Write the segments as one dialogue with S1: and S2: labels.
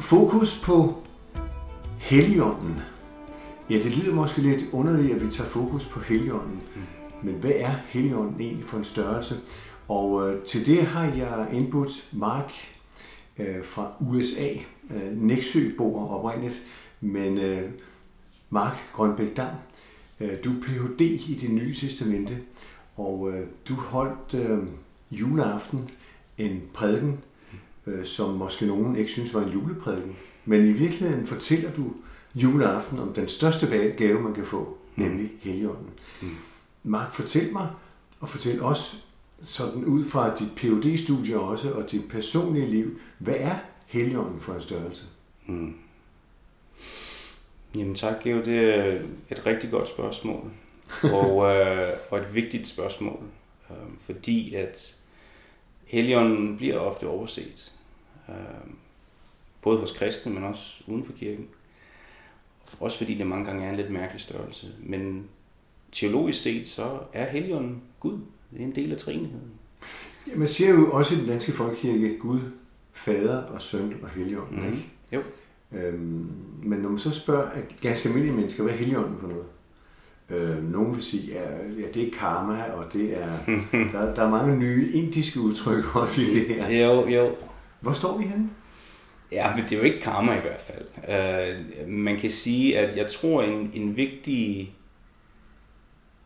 S1: Fokus på Helligånden. Ja, det lyder måske lidt underligt, at vi tager fokus på Helligånden. Men hvad er Helligånden egentlig for en størrelse? Og øh, til det har jeg indbudt Mark øh, fra USA. Øh, Næksø bor oprindeligt, men øh, Mark Grønbæk Dam, øh, du er Ph.D. i det nye testamente, og øh, du holdt øh, juleaften en prædiken, øh, som måske nogen ikke synes var en juleprædiken. Men i virkeligheden fortæller du juleaften om den største gave, man kan få, mm. nemlig Helligånden. Mm. Mark, fortæl mig, og fortæl os, sådan ud fra dit phd studie også, og dit personlige liv, hvad er Helligånden for en størrelse? Mm.
S2: Jamen tak, Geo. Det er et rigtig godt spørgsmål. og, øh, og et vigtigt spørgsmål. Øh, fordi at Helligånden bliver ofte overset. Øh, både hos kristne, men også uden for kirken. Også fordi det mange gange er en lidt mærkelig størrelse. Men teologisk set, så er Helligånden Gud. Det er en del af trinigheden.
S1: Ja, man siger jo også i den danske folkekirke Gud, Fader og Søn og Helligånden, mm. ikke?
S2: Jo.
S1: Øhm, men når man så spørger at ganske almindelige mennesker, hvad er Helligånden for noget? Øh, nogen vil sige, ja, ja, det er karma, og det er, der, der er mange nye indiske udtryk også i det her.
S2: Jo, jo.
S1: Hvor står vi henne?
S2: Ja, men det er jo ikke karma i hvert fald. Uh, man kan sige, at jeg tror, en, en vigtig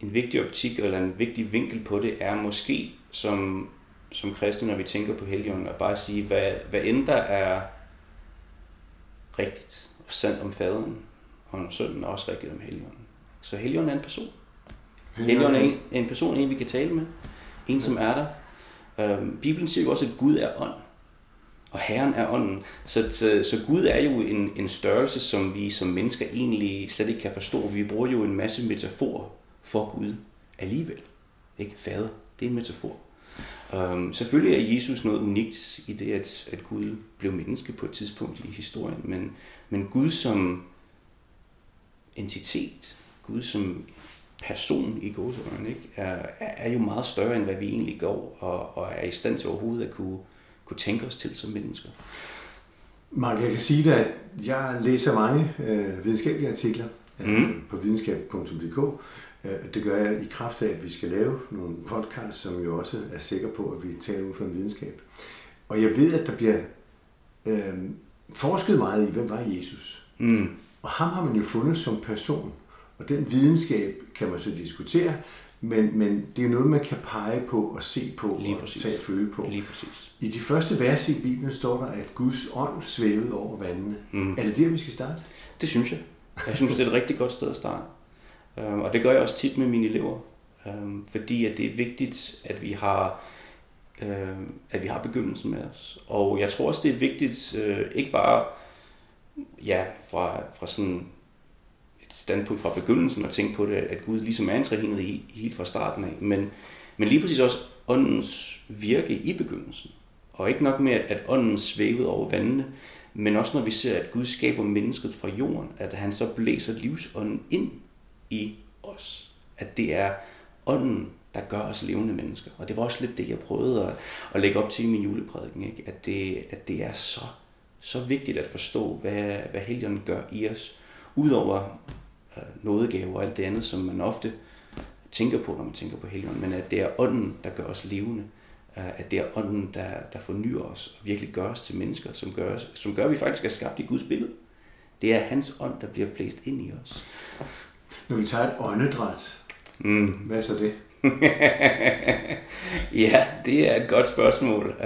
S2: en vigtig optik eller en vigtig vinkel på det er måske som, som kristne, når vi tænker på Helligånden, at bare sige, hvad, hvad end der er rigtigt og sandt om faderen og om sønnen, er også rigtigt om Helligånden. Så Helligånden er en person. Helligånden er en, en person, en vi kan tale med. En, som er der. Øhm, Bibelen siger jo også, at Gud er ånd. Og Herren er ånden. Så, så, så Gud er jo en, en størrelse, som vi som mennesker egentlig slet ikke kan forstå. Vi bruger jo en masse metaforer for Gud alligevel. Ikke? Fader, det er en metafor. Um, selvfølgelig er Jesus noget unikt i det, at, at Gud blev menneske på et tidspunkt i historien, men, men Gud som entitet, Gud som person i gåsøjne, ikke, er, er jo meget større, end hvad vi egentlig går, og, og er i stand til overhovedet at kunne, kunne tænke os til som mennesker.
S1: Mark, jeg kan sige dig, at jeg læser mange øh, videnskabelige artikler øh, mm. på videnskab.dk, det gør jeg i kraft af, at vi skal lave nogle podcasts, som jo også er sikker på, at vi taler ud fra en videnskab. Og jeg ved, at der bliver øh, forsket meget i, hvem var Jesus? Mm. Og ham har man jo fundet som person. Og den videnskab kan man så diskutere, men, men det er noget, man kan pege på og se på Lige og tage og føle på.
S2: Lige præcis.
S1: I de første vers i Bibelen står der, at Guds ånd svævede over vandene. Mm. Er det der, vi skal starte?
S2: Det synes jeg. Jeg synes, det er et rigtig godt sted at starte. Øhm, og det gør jeg også tit med mine elever, øhm, fordi at det er vigtigt, at vi har øhm, at vi har begyndelsen med os. Og jeg tror også, det er vigtigt, øh, ikke bare ja, fra, fra sådan standpunkt fra begyndelsen og tænke på det, at Gud ligesom er en træhenighed helt fra starten af, men, men lige præcis også åndens virke i begyndelsen. Og ikke nok med, at ånden svævede over vandene, men også når vi ser, at Gud skaber mennesket fra jorden, at han så blæser livsånden ind i os. At det er ånden, der gør os levende mennesker. Og det var også lidt det, jeg prøvede at, at lægge op til i min juleprædiken. Ikke? At, det, at det er så, så vigtigt at forstå, hvad, hvad Helligånden gør i os. Udover øh, nådegave og alt det andet, som man ofte tænker på, når man tænker på Helligånden. Men at det er ånden, der gør os levende. Øh, at det er ånden, der, der fornyer os og virkelig gør os til mennesker, som gør, som gør, at vi faktisk er skabt i Guds billede. Det er hans ånd, der bliver blæst ind i os.
S1: Når vi tager et åndedræt, mm. hvad er så det?
S2: ja, det er et godt spørgsmål.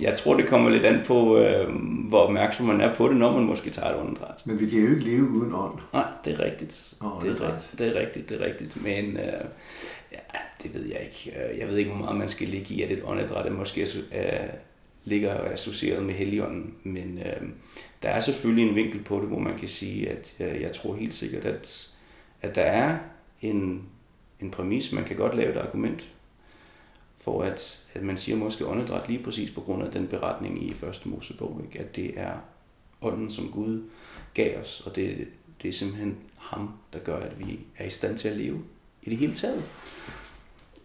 S2: jeg tror, det kommer lidt an på, øh, hvor opmærksom man er på det, når man måske tager et åndedræt.
S1: Men vi kan jo ikke leve uden ånd.
S2: Nej, det er rigtigt. Oh, det, er rigtigt det er rigtigt, det er rigtigt. Men øh, ja, det ved jeg ikke. Jeg ved ikke, hvor meget man skal ligge i, at et åndedræt måske øh, ligger associeret med Helligånden. Men øh, der er selvfølgelig en vinkel på det, hvor man kan sige, at øh, jeg tror helt sikkert, at, at der er en, en præmis, man kan godt lave et argument for, at, at man siger måske åndedræt lige præcis på grund af den beretning i første Mosebog, ikke? at det er ånden, som Gud gav os, og det, det er simpelthen ham, der gør, at vi er i stand til at leve i det hele taget.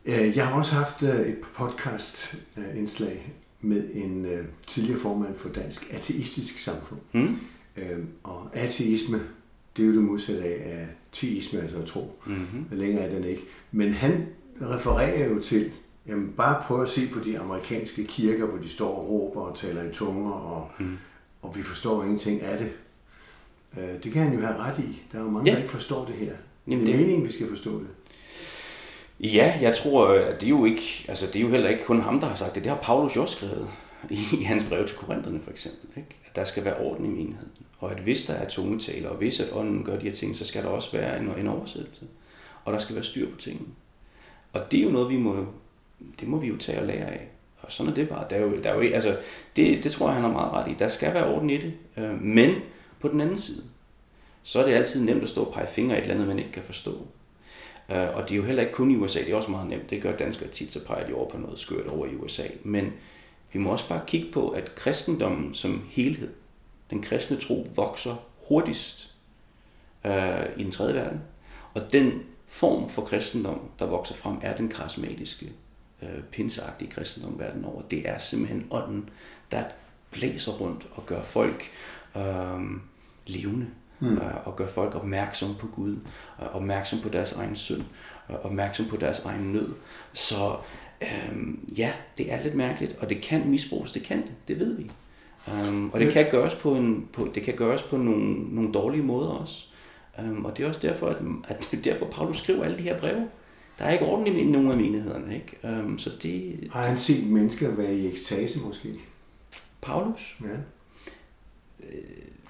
S1: Jeg har også haft øh, et podcast-indslag med en øh, tidligere formand for Dansk Ateistisk Samfund.
S2: Mm.
S1: Øh, og ateisme, det er jo det modsatte af ateisme, altså tro.
S2: Mm-hmm.
S1: Længere er den ikke. Men han refererer jo til, jamen bare prøv at se på de amerikanske kirker, hvor de står og råber og taler i tunger, og,
S2: Mm.
S1: og vi forstår ingenting af det. Øh, det kan han jo have ret i. Der er jo mange,
S2: Ja.
S1: der ikke forstår det her.
S2: Jamen,
S1: det er
S2: det-
S1: meningen, vi skal forstå det.
S2: Ja, jeg tror, at det er jo ikke, altså det er jo heller ikke kun ham, der har sagt det. Det har Paulus jo også skrevet i hans brev til Korintherne for eksempel. Ikke? At der skal være orden i menigheden. Og at hvis der er tungetaler, og hvis at ånden gør de her ting, så skal der også være en, en oversættelse. Og der skal være styr på tingene. Og det er jo noget, vi må, det må vi jo tage og lære af. Og sådan er det bare. Der er jo, der er jo, altså, det, det tror jeg, han har meget ret i. Der skal være orden i det. Øh, Men på den anden side, så er det altid nemt at stå og pege fingre i et eller andet, man ikke kan forstå. Øh, Og det er jo heller ikke kun i USA, det er også meget nemt. Det gør danskere tit, så peger de over på noget skørt over i USA. Men vi må også bare kigge på, at kristendommen som helhed, den kristne tro, vokser hurtigst øh, i den tredje verden. Og den form for kristendom, der vokser frem, er den karismatiske, øh, pinseagtige kristendom verden over. Det er simpelthen ånden, der blæser rundt og gør folk øh, levende. Mm. Og gør folk opmærksom på Gud, og opmærksom på deres egen synd, og opmærksom på deres egen nød. Så øhm, ja, det er lidt mærkeligt, og det kan misbruges, det kan det, det ved vi. Um, og det kan gøres på, en, på, det kan gøres på nogle, nogle dårlige måder også. Um, og det er også derfor, at, at er derfor, Paulus skriver alle de her breve. Der er ikke orden i nogen af menighederne, ikke? Um, så det...
S1: Har han set mennesker være i ekstase måske?
S2: Paulus?
S1: Ja.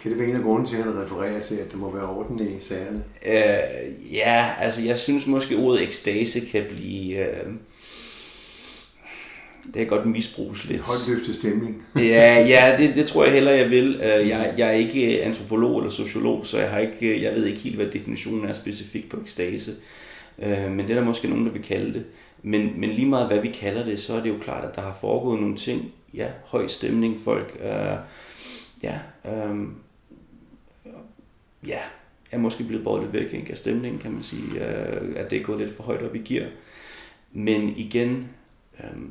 S1: Kan det være en af grunden til, at han refererer til, at der må være orden i sagerne?
S2: Uh, ja, altså jeg synes måske ordet ekstase kan blive... Uh, det kan godt misbruges lidt.
S1: Højt løftet stemning.
S2: ja, ja det, det tror jeg heller, jeg vil. Øh, Jeg, jeg er ikke antropolog eller sociolog, så jeg, har ikke, jeg ved ikke helt, hvad definitionen er specifikt på ekstase. Øh, Men det er der måske nogen, der vil kalde det. Men, men lige meget hvad vi kalder det, så er det jo klart, at der har foregået nogle ting. Ja, høj stemning, folk. Øh, ja, øh, ja, er måske blevet båret lidt væk ikke, af stemningen, kan man sige. Øh, at det er gået lidt for højt op i gear. Men igen, øh,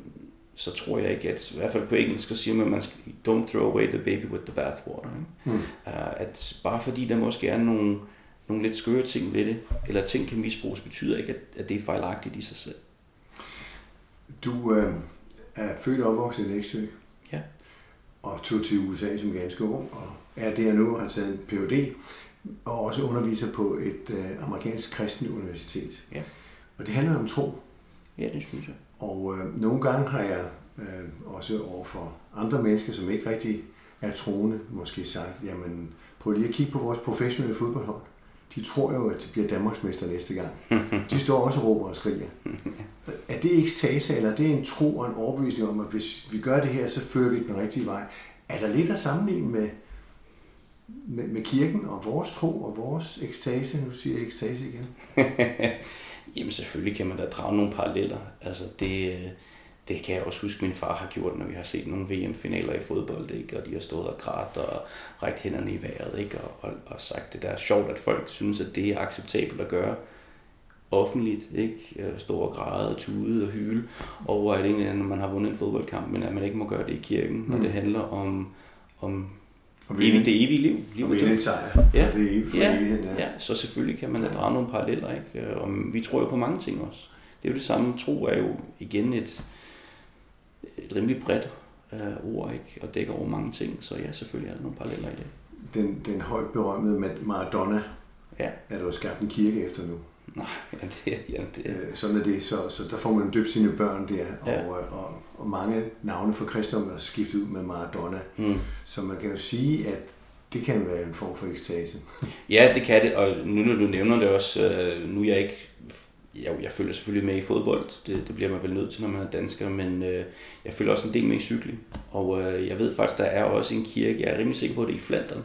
S2: så tror jeg ikke, at i hvert fald på engelsk, så siger man, at man skal, don't throw away the baby with the bathwater. Ikke?
S1: Mm.
S2: Uh, at bare fordi der måske er nogle, nogle lidt skøre ting ved det, eller ting kan misbruges, betyder ikke, at, at det er fejlagtigt i sig selv.
S1: Du øh, er født og opvokset i Læksø.
S2: Ja.
S1: Og tog til USA som ganske ung, og er der nu og har taget en Ph.D. og også underviser på et øh, amerikansk kristen universitet.
S2: Ja.
S1: Og det handler om tro.
S2: Ja, det synes jeg.
S1: Og øh, nogle gange har jeg øh, også over for andre mennesker, som ikke rigtig er troende, måske sagt, jamen prøv lige at kigge på vores professionelle fodboldhold. De tror jo, at de bliver Danmarksmester næste gang. De står også og råber og skriger. Er det ekstase, eller er det en tro og en overbevisning om, at hvis vi gør det her, så fører vi den rigtige vej? Er der lidt at sammenligne med, med, med kirken og vores tro og vores ekstase? Nu siger jeg ekstase igen.
S2: Jamen selvfølgelig kan man da drage nogle paralleller. Altså det, øh, det kan jeg også huske, min far har gjort, når vi har set nogle VM-finaler i fodbold, ikke? og de har stået og grædt og rækket hænderne i vejret, ikke? Og, og, og sagt, det der er sjovt, at folk synes, at det er acceptabelt at gøre offentligt, ikke? Øh, Stå og græde og tude og hyle over, at egentlig, når man har vundet en fodboldkamp, men at man ikke må gøre det i kirken, når
S1: Mm.
S2: det handler om, om
S1: Og
S2: evigt, det evige liv. liv
S1: og vinde sejr for
S2: Ja.
S1: det er for
S2: Ja,
S1: evigheden. Ja.
S2: Ja, så selvfølgelig kan man da drage nogle paralleller, ikke? Og vi tror jo på mange ting også. Det er jo det samme. Tro er jo igen et, et rimelig bredt øh, ord, ikke? Og dækker over mange ting. Så ja, selvfølgelig er der nogle paralleller i det.
S1: Den, den højt berømmede Maradona
S2: Ja.
S1: er der jo skabt en kirke efter nu.
S2: Nej, ja, det, ja, det,
S1: Øh, sådan er det. Så, så der får man døbt sine børn der.
S2: Ja.
S1: Og, øh, og, og mange navne for kristendom er skiftet ud med Maradona.
S2: mm.
S1: Så man kan jo sige, at det kan være en form for ekstase.
S2: Ja, det kan det, og nu når du nævner det også, øh, nu er jeg ikke, jeg, jeg følger selvfølgelig med i fodbold, det, det bliver man vel nødt til, når man er dansker, men øh, jeg følger også en del med i cykling, og øh, jeg ved faktisk, der er også en kirke, jeg er rimelig sikker på, at det er i Flandern,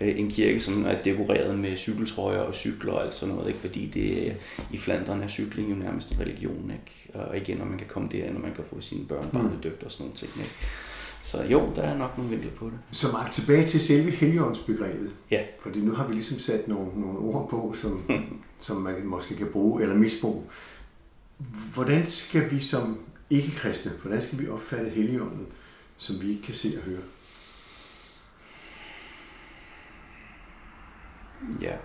S2: øh, en kirke, som er dekoreret med cykeltrøjer og cykler og alt sådan noget, ikke? fordi det, øh, i Flandern er cykling jo nærmest en religion, ikke? og igen, når man kan komme derind, og man kan få sine børn barnedøbt og sådan nogle ting. Ikke? Så jo, der er nok nogle vinkler på det.
S1: Så Mark, tilbage til selve helligåndsbegrebet.
S2: Ja.
S1: Fordi nu har vi ligesom sat nogle, nogle ord på, som, som man måske kan bruge eller misbruge. Hvordan skal vi som ikke-kristne, hvordan skal vi opfatte helligånden? som vi ikke kan se og høre?
S2: Ja,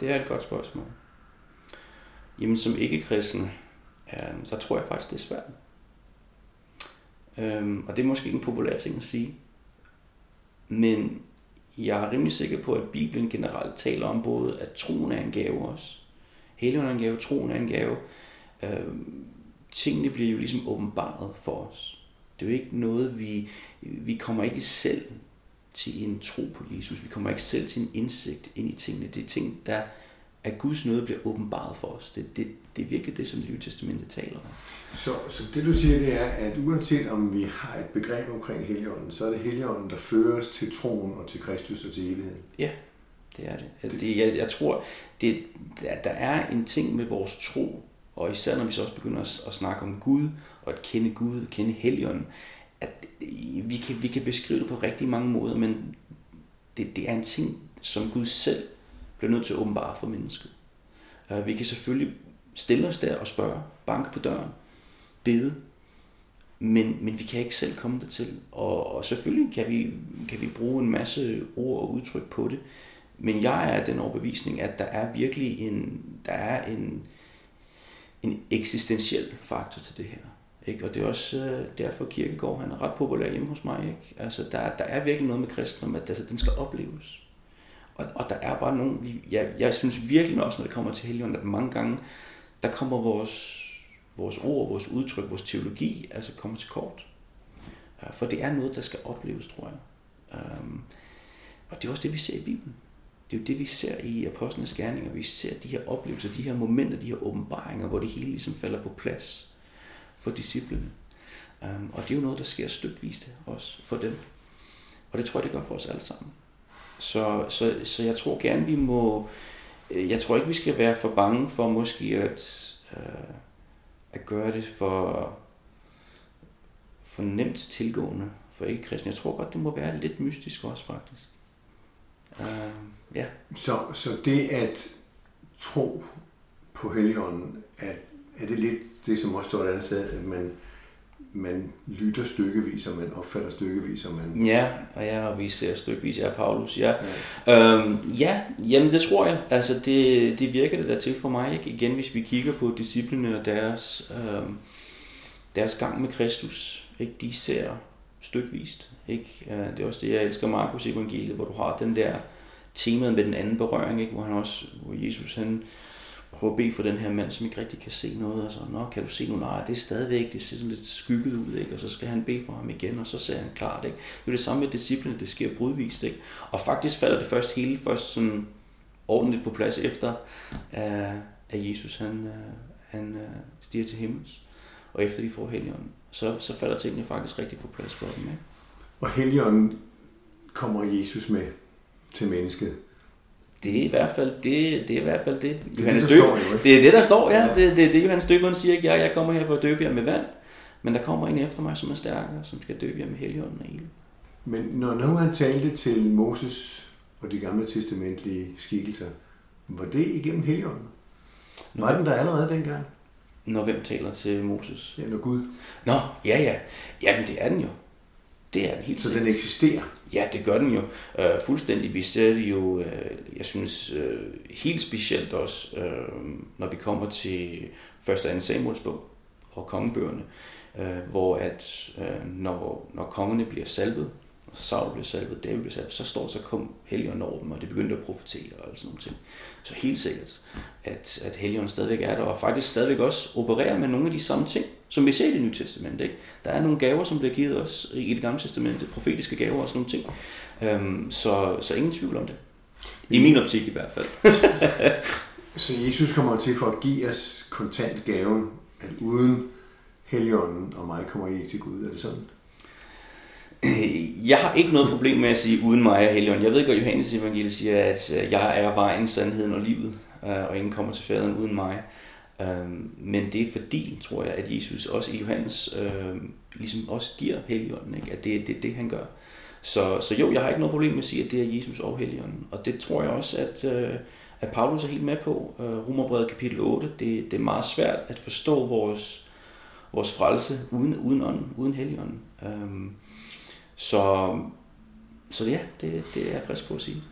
S2: det er et godt spørgsmål. Jamen som ikke-kristen, øh, så tror jeg faktisk, det er svært. Øhm, og det er måske en populær ting at sige. Men jeg er rimelig sikker på, at Bibelen generelt taler om både, at troen er en gave også. Helligånden er en gave, troen er en gave. Øhm, tingene bliver jo ligesom åbenbaret for os. Det er jo ikke noget, vi, vi kommer ikke selv til en tro på Jesus. Vi kommer ikke selv til en indsigt ind i tingene. Det er ting, der af Guds nåde bliver åbenbaret for os. Det, det, det er virkelig det, som det nye testamente taler om.
S1: Så, så det du siger, det er, at uanset om vi har et begreb omkring Helligånden, så er det Helligånden, der fører os til troen og til Kristus og til evigheden.
S2: Ja, det er det. det jeg, jeg tror, det, der er en ting med vores tro, og især når vi så også begynder at, at snakke om Gud, og at kende Gud, og kende Helligånden, at vi kan, vi kan beskrive det på rigtig mange måder, men det, det er en ting, som Gud selv bliver nødt til at åbenbare for mennesket. Uh, vi kan selvfølgelig stille os der og spørge, banke på døren, bede, men, men vi kan ikke selv komme dertil. Og, og selvfølgelig kan vi, kan vi bruge en masse ord og udtryk på det, men jeg er den overbevisning, at der er virkelig en, der er en, en eksistentiel faktor til det her. Ikke? Og det er også øh, derfor Kirkegård han er ret populær hjemme hos mig. Ikke? Altså, der, der er virkelig noget med kristendom, at altså, den skal opleves. Og, og der er bare nogen, jeg, jeg synes virkelig også, når det kommer til helgen, at mange gange, der kommer vores, vores ord, vores udtryk, vores teologi, altså kommer til kort. Øh, for det er noget, der skal opleves, tror jeg. Um, og det er også det, vi ser i Bibelen. Det er jo det, vi ser i apostlenes gerninger. Vi ser de her oplevelser, de her momenter, de her åbenbaringer, hvor det hele ligesom falder på plads for disciplene. Um, og det er jo noget, der sker stykvist også for dem. Og det tror jeg, det gør for os alle sammen. Så, så, så jeg tror gerne, vi må... Øh, jeg tror ikke, vi skal være for bange for måske at, øh, at gøre det for, for nemt tilgående for ikke kristne. Jeg tror godt, det må være lidt mystisk også, faktisk.
S1: Uh, ja. Så, så det at tro på Helligånden, er, er det lidt det, som også står et andet sted, at man man lytter stykkevis, og man opfatter stykkevis, og man...
S2: Ja, og ja, og vi ser stykkevis af Paulus, ja. Ja. Øhm, ja, jamen det tror jeg. Altså det, det virker det der til for mig, ikke? Igen, hvis vi kigger på disciplene og deres, øhm, deres gang med Kristus, ikke? De ser stykvist, ikke? Det er også det, jeg elsker Markus evangeliet, hvor du har den der temaet med den anden berøring, ikke? Hvor han også, hvor Jesus han prøver at bede for den her mand, som ikke rigtig kan se noget, og så, nå, kan du se nu? Nej, det er stadigvæk, det ser sådan lidt skygget ud, ikke? og så skal han bede for ham igen, og så ser han klart. Ikke? Det er det samme med disciplene, det sker brudvist. Ikke? Og faktisk falder det først hele først sådan ordentligt på plads efter, at, at Jesus han, øh, han øh, stiger til himmels, og efter de får helgen, så, så falder tingene faktisk rigtig på plads for dem. Ikke?
S1: Og helgen kommer Jesus med til mennesket
S2: det er i hvert fald det, det, er i hvert fald det. Det er det, der står, det er det, der står, ja. ja. Det, det er det, Johannes Døberen siger. Ikke? Jeg, jeg kommer her for at døbe jer med vand, men der kommer en efter mig, som er stærkere, som skal døbe jer med heligånden og ild.
S1: Men når nu han talte til Moses og de gamle testamentlige skikkelser, var det igennem heligånden? Var den der allerede dengang?
S2: Når hvem taler til Moses?
S1: Ja, når Gud.
S2: Nå, ja, ja. Jamen, det er den jo. Det er den helt
S1: Så sikkert. den eksisterer?
S2: Ja, det gør den jo. Uh, fuldstændig. Vi ser det jo, uh, jeg synes, uh, helt specielt også, uh, når vi kommer til 1. og 2. Samuels bog og kongebøgerne, uh, hvor at uh, når, når kongerne bliver salvet, og så Saul blev salvet, David blev salvet, så står så kom Helion over dem, og det begyndte at profetere og sådan nogle ting. Så helt sikkert, at, at Helion stadigvæk er der, og faktisk stadigvæk også opererer med nogle af de samme ting, som vi ser i det nye testament. Ikke? Der er nogle gaver, som bliver givet os i det gamle testament, profetiske gaver og sådan nogle ting. Øhm, så, så ingen tvivl om det. I min optik i hvert fald.
S1: så Jesus kommer til for at give os kontant gaven, at uden Helligånden og mig kommer I til Gud. Er det sådan?
S2: Jeg har ikke noget problem med at sige uden mig og Helligånden. Jeg ved godt, at Johannes evangeliet siger, at øh, jeg er vejen, sandheden og livet, øh, og ingen kommer til faderen uden mig. Øhm, men det er fordi, tror jeg, at Jesus også i Johannes øhm, ligesom også giver Helligånden, ikke? at det er det, det, han gør. Så, så jo, jeg har ikke noget problem med at sige, at det er Jesus og Helligånden. Og det tror jeg også, at, øh, at Paulus er helt med på. Romerbrevet kapitel 8, det, det er meget svært at forstå vores, vores frelse uden, uden ånden, uden Helligånden. Øhm, så, så ja, det, det er jeg frisk på at sige.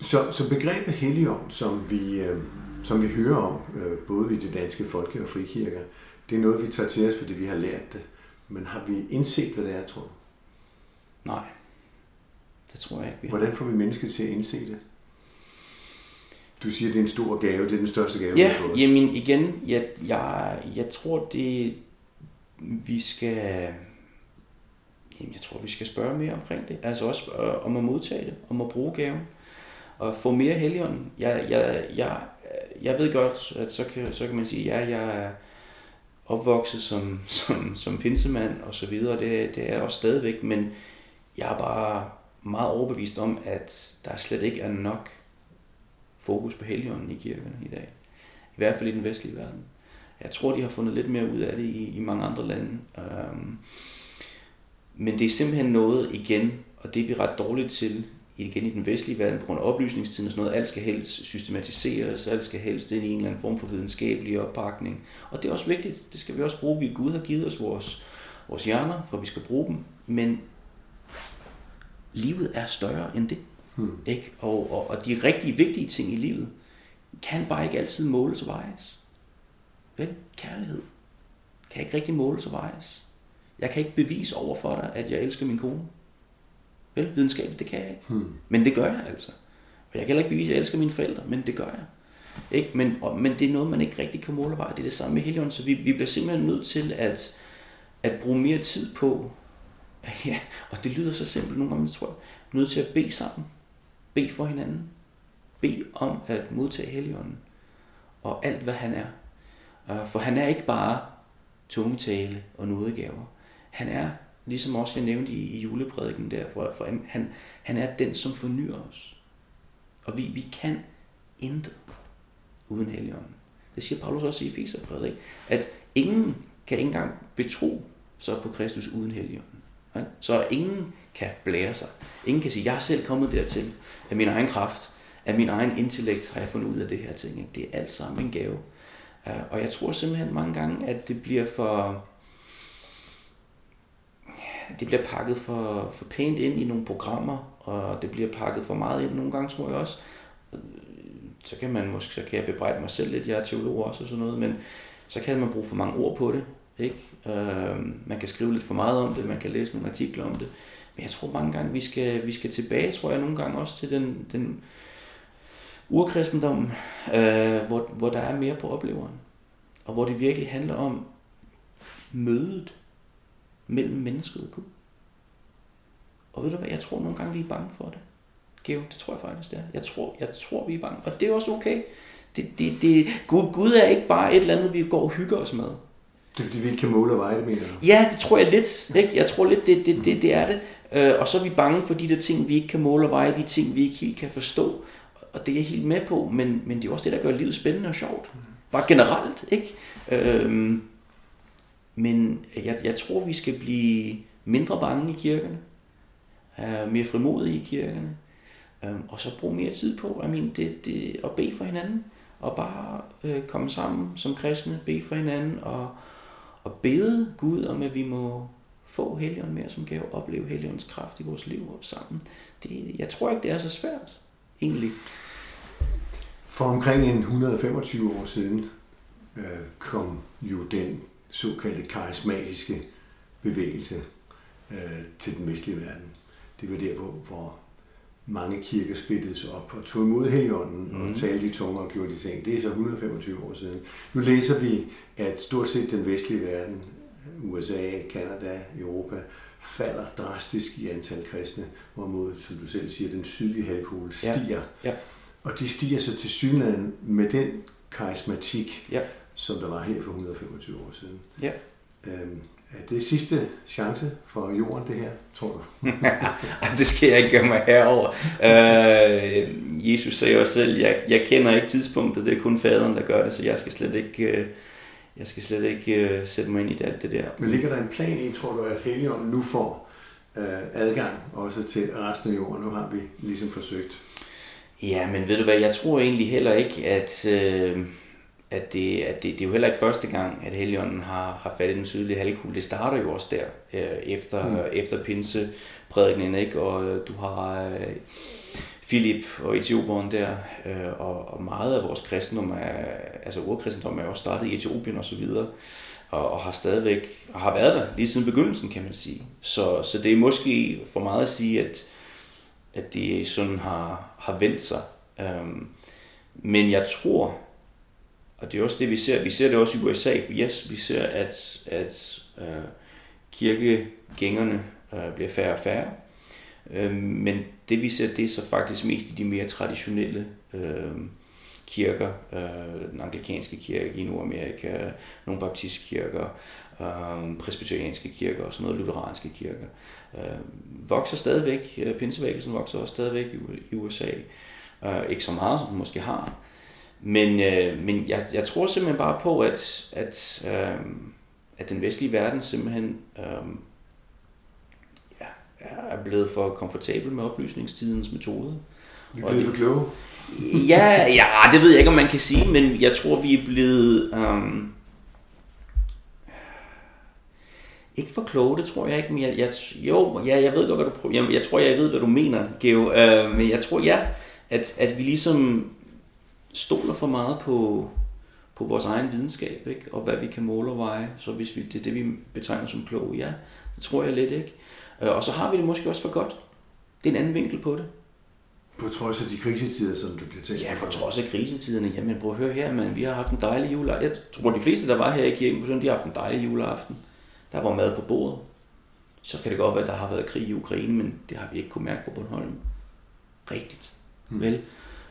S1: Så, så begrebet Helligånd, som vi, øh, som vi hører om, øh, både i de danske folke- og frikirker, det er noget, vi tager til os, fordi vi har lært det. Men har vi indset, hvad det er, tror du?
S2: Nej, det tror jeg ikke, vi
S1: har. Hvordan får vi mennesket til at indse det? Du siger, det er en stor gave, det er den største gave,
S2: ja, vi har fået. jamen igen, jeg, jeg, jeg tror, det vi skal... Jamen, jeg tror, vi skal spørge mere omkring det. Altså også øh, om at modtage det, om at bruge gaven og få mere helligånd. Jeg, jeg, jeg, jeg ved godt, at så kan, så kan man sige, ja, jeg er opvokset som, som, som pinsemand og så videre, det, det er jeg også stadigvæk, men jeg er bare meget overbevist om, at der slet ikke er nok fokus på helgenen i kirkerne i dag. I hvert fald i den vestlige verden. Jeg tror, de har fundet lidt mere ud af det i, i mange andre lande. Øhm, men det er simpelthen noget igen, og det er vi ret dårligt til igen i den vestlige verden, på grund af oplysningstiden og sådan noget, alt skal helst systematiseres, alt skal helst ind i en eller anden form for videnskabelig oppakning. Og det er også vigtigt, det skal vi også bruge. Vi Gud har givet os vores, vores hjerner, for vi skal bruge dem. Men livet er større end det. Hmm. Ikke? Og, og, og de rigtig vigtige ting i livet kan bare ikke altid måles og vejes. Vel? Kærlighed kan ikke rigtig måles og vejes. Jeg kan ikke bevise over for dig, at jeg elsker min kone. Vel, videnskabeligt, det kan jeg ikke. Hmm. Men det gør jeg altså. Og jeg kan heller ikke bevise, at jeg elsker mine forældre, men det gør jeg. Ikke? Men, og, men det er noget, man ikke rigtig kan måle veje. Det er det samme med Helion, så vi, vi bliver simpelthen nødt til at, at bruge mere tid på, ja, og det lyder så simpelt nogle gange, tror jeg, nødt til at bede sammen. Bede for hinanden. Bede om at modtage Helligånden. Og alt, hvad han er. Øh, for han er ikke bare tungetale og nådegaver. Han er Ligesom også jeg nævnte i, i juleprædiken der, for, for han, han er den, som fornyer os. Og vi, vi kan intet uden Helligånden. Det siger Paulus også i Efeserbrevet, at ingen kan ikke engang betro sig på Kristus uden Helligånden. Så ingen kan blære sig. Ingen kan sige, jeg er selv kommet dertil af min egen kraft, af min egen intellekt har jeg fundet ud af det her ting. Det er alt sammen en gave. Øh, og jeg tror simpelthen mange gange, at det bliver for det bliver pakket for, for pænt ind i nogle programmer, og det bliver pakket for meget ind nogle gange, tror jeg også. Så kan man måske, så kan jeg bebrejde mig selv lidt, jeg er teolog også og sådan noget, men så kan man bruge for mange ord på det. Ikke? Øh, man kan skrive lidt for meget om det, man kan læse nogle artikler om det. Men jeg tror mange gange, vi skal, vi skal tilbage, tror jeg nogle gange også til den, den urkristendom, øh, hvor, hvor der er mere på opleveren. Og hvor det virkelig handler om mødet mellem mennesket og Gud. Og ved du hvad, jeg tror nogle gange, vi er bange for det. Geo, det tror jeg faktisk, det er. Jeg tror, jeg tror vi er bange. Og det er også okay. Det, det, det, Gud, Gud er ikke bare et eller andet, vi går og hygger os med.
S1: Det er fordi, vi ikke kan måle og veje det, mener du?
S2: Ja, det tror jeg lidt. Ikke? Jeg tror lidt, det, det, det, det er det. Øh, og så er vi bange for de der ting, vi ikke kan måle og veje, de ting, vi ikke helt kan forstå. Og det er jeg helt med på, men, men det er også det, der gør livet spændende og sjovt. Bare generelt, ikke? Øhm, men jeg, jeg tror, vi skal blive mindre bange i kirkerne, øh, mere frimodige i kirkerne, øh, og så bruge mere tid på I mean, det, det, at bede for hinanden, og bare øh, komme sammen som kristne, bede for hinanden, og, og bede Gud om, at vi må få Helligånden mere som gave, opleve Helligåndens kraft i vores liv og sammen. Det, jeg tror ikke, det er så svært, egentlig.
S1: For omkring en 125 år siden øh, kom jo den såkaldte karismatiske bevægelse øh, til den vestlige verden. Det var der, hvor, hvor mange kirker splittede sig op og tog imod Helligånden mm. og mhm. talte i tunger og gjorde de ting. Det er så 125 år siden. Nu læser vi, at stort set den vestlige verden, USA, Kanada, Europa, falder drastisk i antal kristne, hvorimod, som du selv siger, den sydlige halvkugle stiger. Ja. Ja. Og de stiger så til synligheden med den karismatik, ja som der var her for 125 år siden. Ja. Øhm, er det sidste chance for jorden, det her, tror du?
S2: det skal jeg ikke gøre mig herover. Øh, Jesus sagde også selv, jeg, jeg kender ikke tidspunktet, det er kun faderen, der gør det, så jeg skal slet ikke, øh, jeg skal slet ikke uh, sætte mig ind i det, alt det der.
S1: Men ligger der en plan i, tror du, at Helligånden nu får uh, adgang også til resten af jorden? Nu har vi ligesom forsøgt.
S2: Ja, men ved du hvad, jeg tror egentlig heller ikke, at... Uh, at, det, at det, det er jo heller ikke første gang, at Helligånden har, har fat i den sydlige halvkugle. Det starter jo også der, øh, efter, mm. efter pinseprædikningen, ikke? og øh, du har øh, Filip og Etiopien der, øh, og, og meget af vores kristendom, er, altså urkristendom er også startet i Etiopien og så videre, og, og har stadigvæk, og har været der lige siden begyndelsen, kan man sige. Så, så det er måske for meget at sige, at, at det sådan har, har vendt sig. Um, men jeg tror, og det er også det, vi ser. Vi ser det også i USA. Yes, vi ser, at, at øh, kirkegængerne øh, bliver færre og færre. Øh, men det vi ser, det er så faktisk mest i de mere traditionelle øh, kirker. Øh, den anglikanske kirke i Nordamerika, nogle baptistkirker, øh, presbyterianske kirker og sådan noget, lutheranske kirker. Øh, vokser stadigvæk. Øh, uh, Pinsevækkelsen vokser også stadigvæk i, i USA. Øh, ikke så meget, som den måske har. Men, øh, men jeg, jeg tror simpelthen bare på, at, at, øh, at den vestlige verden simpelthen øh, ja, er blevet for komfortabel med oplysningstidens metode.
S1: Vi er blevet for kloge.
S2: ja, ja, det ved jeg ikke, om man kan sige, men jeg tror, vi er blevet... Øh, ikke for kloge, det tror jeg ikke, men jeg, jeg, jo, ja, jeg ved godt, hvad du prøver. Jeg, jeg tror, jeg ved, hvad du mener, Geo. Øh, men jeg tror, ja, at, at vi ligesom stoler for meget på, på vores egen videnskab, ikke? og hvad vi kan måle og veje. Så hvis vi, det er det, vi betegner som kloge, ja, det tror jeg lidt ikke. Øh, og så har vi det måske også for godt. Det er en anden vinkel på det.
S1: På trods af de krisetider, som du bliver talt
S2: Ja, på trods af krisetiderne. Jamen, prøv at høre her, man. Vi har haft en dejlig juleaften. Jeg tror, de fleste, der var her i kirken de har haft en dejlig juleaften. Der var mad på bordet. Så kan det godt være, at der har været krig i Ukraine, men det har vi ikke kunnet mærke på Bornholm. Rigtigt. Hmm. Vel?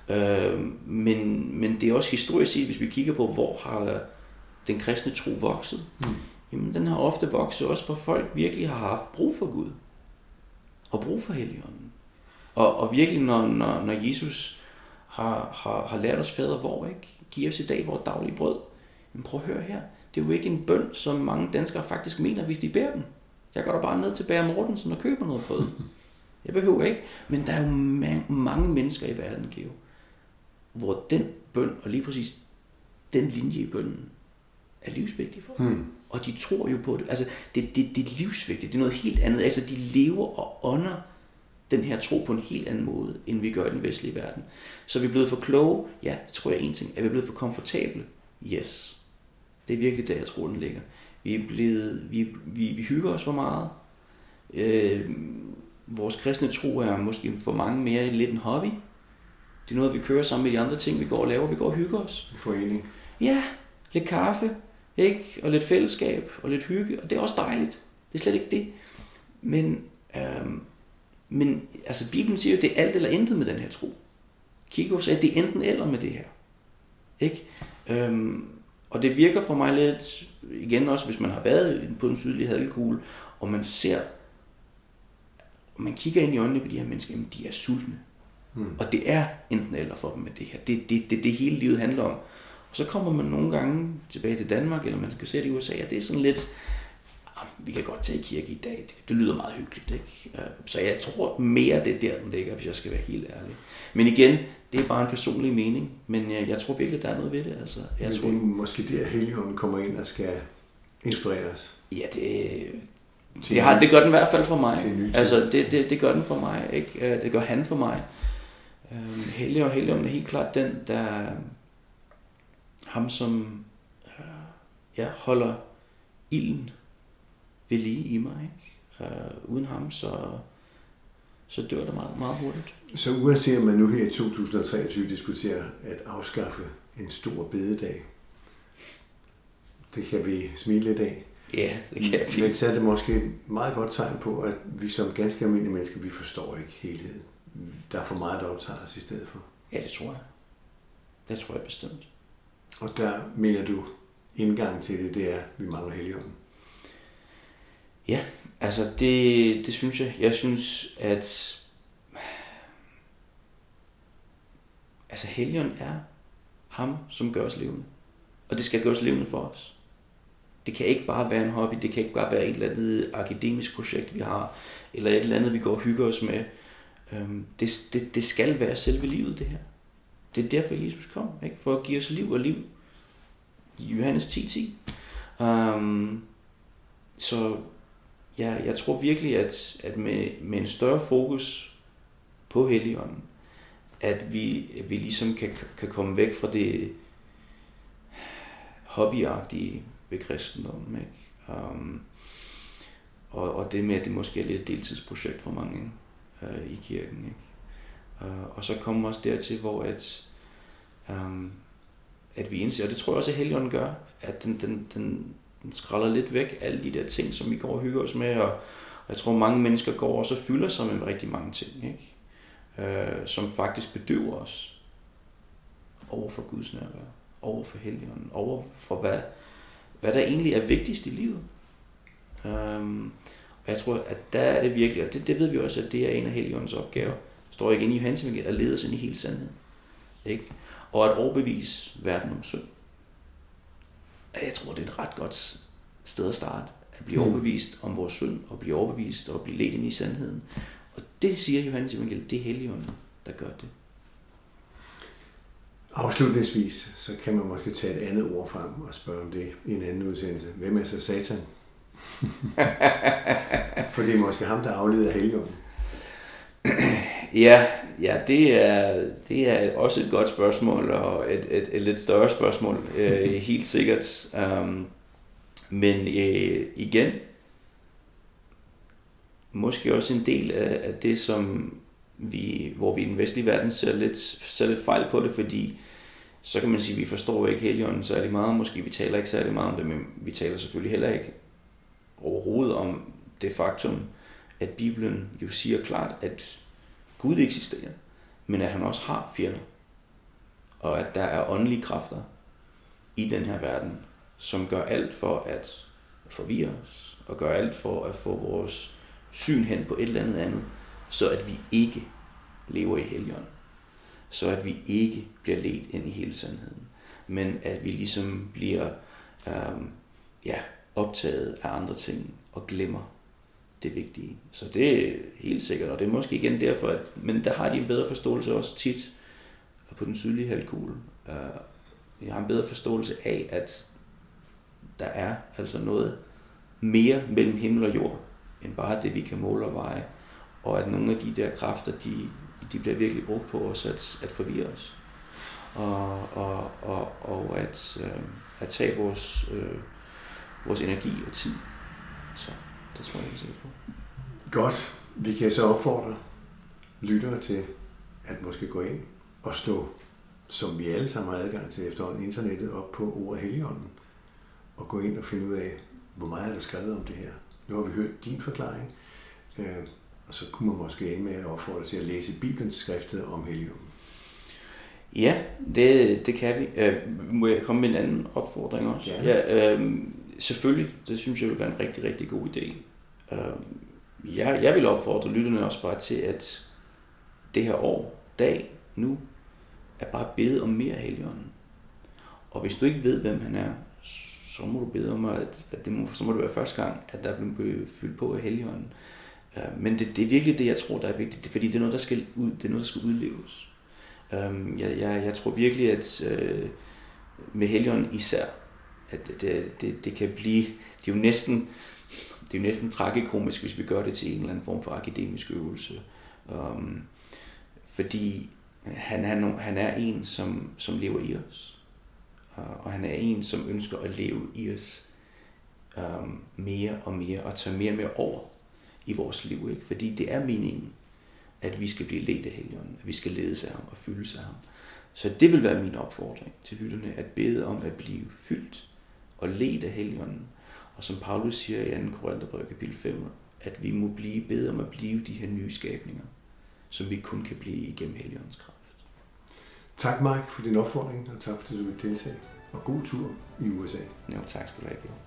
S2: Øh, men, men det er også historisk set, hvis vi kigger på, hvor har den kristne tro vokset, mm. jamen den har ofte vokset også, hvor folk virkelig har haft brug for Gud. Og brug for Helligånden. Og, og virkelig, når, når, når Jesus har, har, har lært os fader hvor, ikke? Giv os i dag vores daglige brød. Men prøv at høre her. Det er jo ikke en bøn, som mange danskere faktisk mener, hvis de bærer den. Jeg går da bare ned til Bager Mortensen og køber noget brød. Jeg behøver ikke. Men der er jo mange mennesker i verden, Geo, hvor den bøn, og lige præcis den linje i bønnen, er livsvigtig for dem. Hmm. Og de tror jo på det. Altså, det, det, det er livsvigtigt. Det er noget helt andet. Altså, de lever og ånder den her tro på en helt anden måde, end vi gør i den vestlige verden. Så er vi blevet for kloge? Ja, det tror jeg er en ting. Er vi blevet for komfortable? Yes. Det er virkelig der, jeg tror, den ligger. Vi er blevet, vi, vi, vi hygger os for meget. Øh, vores kristne tro er måske for mange mere lidt en hobby. Det er noget, vi kører sammen med de andre ting, vi går og laver. Vi går og hygger os.
S1: En forening.
S2: Ja, lidt kaffe, ikke? Og lidt fællesskab og lidt hygge. Og det er også dejligt. Det er slet ikke det. Men, øhm, men altså, Bibelen siger jo, at det er alt eller intet med den her tro. Kiko sagde, at det er enten eller med det her. Ikke? Øhm, og det virker for mig lidt, igen også hvis man har været på den sydlige halvkugle, og man ser, og man kigger ind i øjnene på de her mennesker, jamen de er sultne. Mm. Og det er enten eller for dem med det her. Det er det, det, det hele livet handler om. Og så kommer man nogle gange tilbage til Danmark, eller man kan se det i USA, og det er sådan lidt, ah, vi kan godt tage i kirke i dag. Det, det lyder meget hyggeligt. Ikke? Øh, så jeg tror mere, det er der, den ligger, hvis jeg skal være helt ærlig. Men igen, det er bare en personlig mening, men jeg, jeg tror virkelig, der er noget ved det. Altså, jeg
S1: men
S2: tror, det
S1: er måske der, Helligånden kommer ind og skal inspirere os.
S2: Ja, det, det, har, det gør den i hvert fald for mig. Altså, det, det, det gør den for mig. Ikke? Øh, det gør han for mig. Øh, Hellig og Helligånden er helt klart den, der ham, som øh, ja, holder ilden ved lige i mig. Ikke? Øh, uden ham, så, så dør det meget, meget hurtigt.
S1: Så uanset om man nu her i 2023 diskuterer at afskaffe en stor bededag, det kan vi smile lidt af.
S2: Ja, det kan vi.
S1: Men så er det måske et meget godt tegn på, at vi som ganske almindelige mennesker, vi forstår ikke helheden der er for meget, der optager os i stedet for.
S2: Ja, det tror jeg. Det tror jeg bestemt.
S1: Og der mener du, indgangen til det, det er, at vi mangler helligånden?
S2: Ja, altså det, det synes jeg. Jeg synes, at altså helligånden er ham, som gør os levende. Og det skal gøres levende for os. Det kan ikke bare være en hobby, det kan ikke bare være et eller andet akademisk projekt, vi har, eller et eller andet, vi går og hygger os med. Øhm, det, det, det skal være selve livet, det her. Det er derfor, Jesus kom, ikke? for at give os liv og liv Johannes 10.10. 10. Øhm, så ja, jeg tror virkelig, at, at med, med en større fokus på Helligånden, at vi, at vi ligesom kan, kan komme væk fra det hobbyagtige ved kristendommen. Ikke? Um, og, og det med, at det måske er lidt et deltidsprojekt for mange øh, i kirken. Ikke? Øh, og så kommer også dertil, hvor at, øh, at vi indser, og det tror jeg også, at Helligånden gør, at den, den, den, den skræller lidt væk alle de der ting, som vi går og hygger os med, og, og jeg tror, mange mennesker går og så fylder sig med rigtig mange ting, ikke? Øh, som faktisk bedøver os over for Guds nærvær, over for Helligånden, over for hvad, hvad der egentlig er vigtigst i livet. Um, og jeg tror, at der er det virkelig, og det, det ved vi også, at det er en af Helligåndens opgaver, står igen i Johannes at lede os ind i hele sandheden. Ikke? Og at overbevise verden om synd. Jeg tror, det er et ret godt sted at starte. At blive mm. overbevist om vores synd, og blive overbevist og blive ledt ind i sandheden. Og det siger Johannes Evangeliet, det er Helligånden, der gør det.
S1: Afslutningsvis, så kan man måske tage et andet ord frem og spørge om det i en anden udsendelse. Hvem er så Satan? For det er måske ham, der afleder Helligånden.
S2: Ja, ja det, er, det er også et godt spørgsmål, og et, et, et lidt større spørgsmål, øh, helt sikkert. Um, men øh, igen, måske også en del af, af det, som vi, hvor vi i den vestlige verden ser lidt, ser lidt fejl på det, fordi så kan man sige, at vi forstår ikke Helligånden særlig meget, måske vi taler ikke særlig meget om det, men vi taler selvfølgelig heller ikke overhovedet om det faktum, at Bibelen jo siger klart, at Gud eksisterer, men at han også har fjender. Og at der er åndelige kræfter i den her verden, som gør alt for at forvirre os, og gør alt for at få vores syn hen på et eller andet andet, så at vi ikke lever i helgen. Så at vi ikke bliver ledt ind i hele sandheden. Men at vi ligesom bliver øhm, ja, optaget af andre ting og glemmer det vigtige. Så det er helt sikkert, og det er måske igen derfor, at, men der har de en bedre forståelse også tit på den sydlige halvkugle. Øh, jeg har en bedre forståelse af, at der er altså noget mere mellem himmel og jord, end bare det, vi kan måle og veje. Og at nogle af de der kræfter, de, de bliver virkelig brugt på os at, at forvirre os. Og, og, og, og at, øh, at tage vores, øh, vores energi og tid. Så det tror jeg, jeg på.
S1: Godt. Vi kan så opfordre lyttere til at måske gå ind og stå, som vi alle sammen har adgang til efterhånden, internettet op på ordet Helligånden, og gå ind og finde ud af, hvor meget er der skrevet om det her. Nu har vi hørt din forklaring, øh, og så kunne man måske ende med at opfordre til at læse Bibelens skriftet om Helligånden.
S2: Ja, det, det kan vi. Øh, må jeg komme med en anden opfordring også? Ja. ja øh, selvfølgelig, det synes jeg vil være en rigtig, rigtig god idé. Øh, jeg, jeg vil opfordre lytterne også bare til, at det her år, dag, nu, er bare bede om mere Helligånden. Og hvis du ikke ved, hvem han er, så må du bede om, at, at det må, så må det være første gang, at der bliver fyldt på af Helligånden. Øh, men det, det er virkelig det, jeg tror, der er vigtigt, det fordi det er noget, der skal, ud, det er noget, der skal udleves. Øh, jeg, jeg, jeg tror virkelig, at øh, med Helligånden især, at det, det, det kan blive, det er jo næsten, det er jo næsten tragikomisk, hvis vi gør det til en eller anden form for akademisk øvelse. Um, fordi han er, han er en, som, som lever i os. Uh, og han er en, som ønsker at leve i os um, mere og mere, og tage mere og mere over i vores liv. Ikke? Fordi det er meningen, at vi skal blive ledt af Helligånden, at vi skal ledes af ham og fyldes af ham. Så det vil være min opfordring til lytterne, at bede om at blive fyldt og led af Helligånden. Og som Paulus siger i 2. Korintherbrev kapitel 5, at vi må blive bedre om at blive de her nye skabninger, som vi kun kan blive igennem Helligåndens kraft.
S1: Tak Mark for din opfordring, og tak fordi du vil deltage. Og god tur i USA.
S2: Jo, tak skal du have, Bjørn.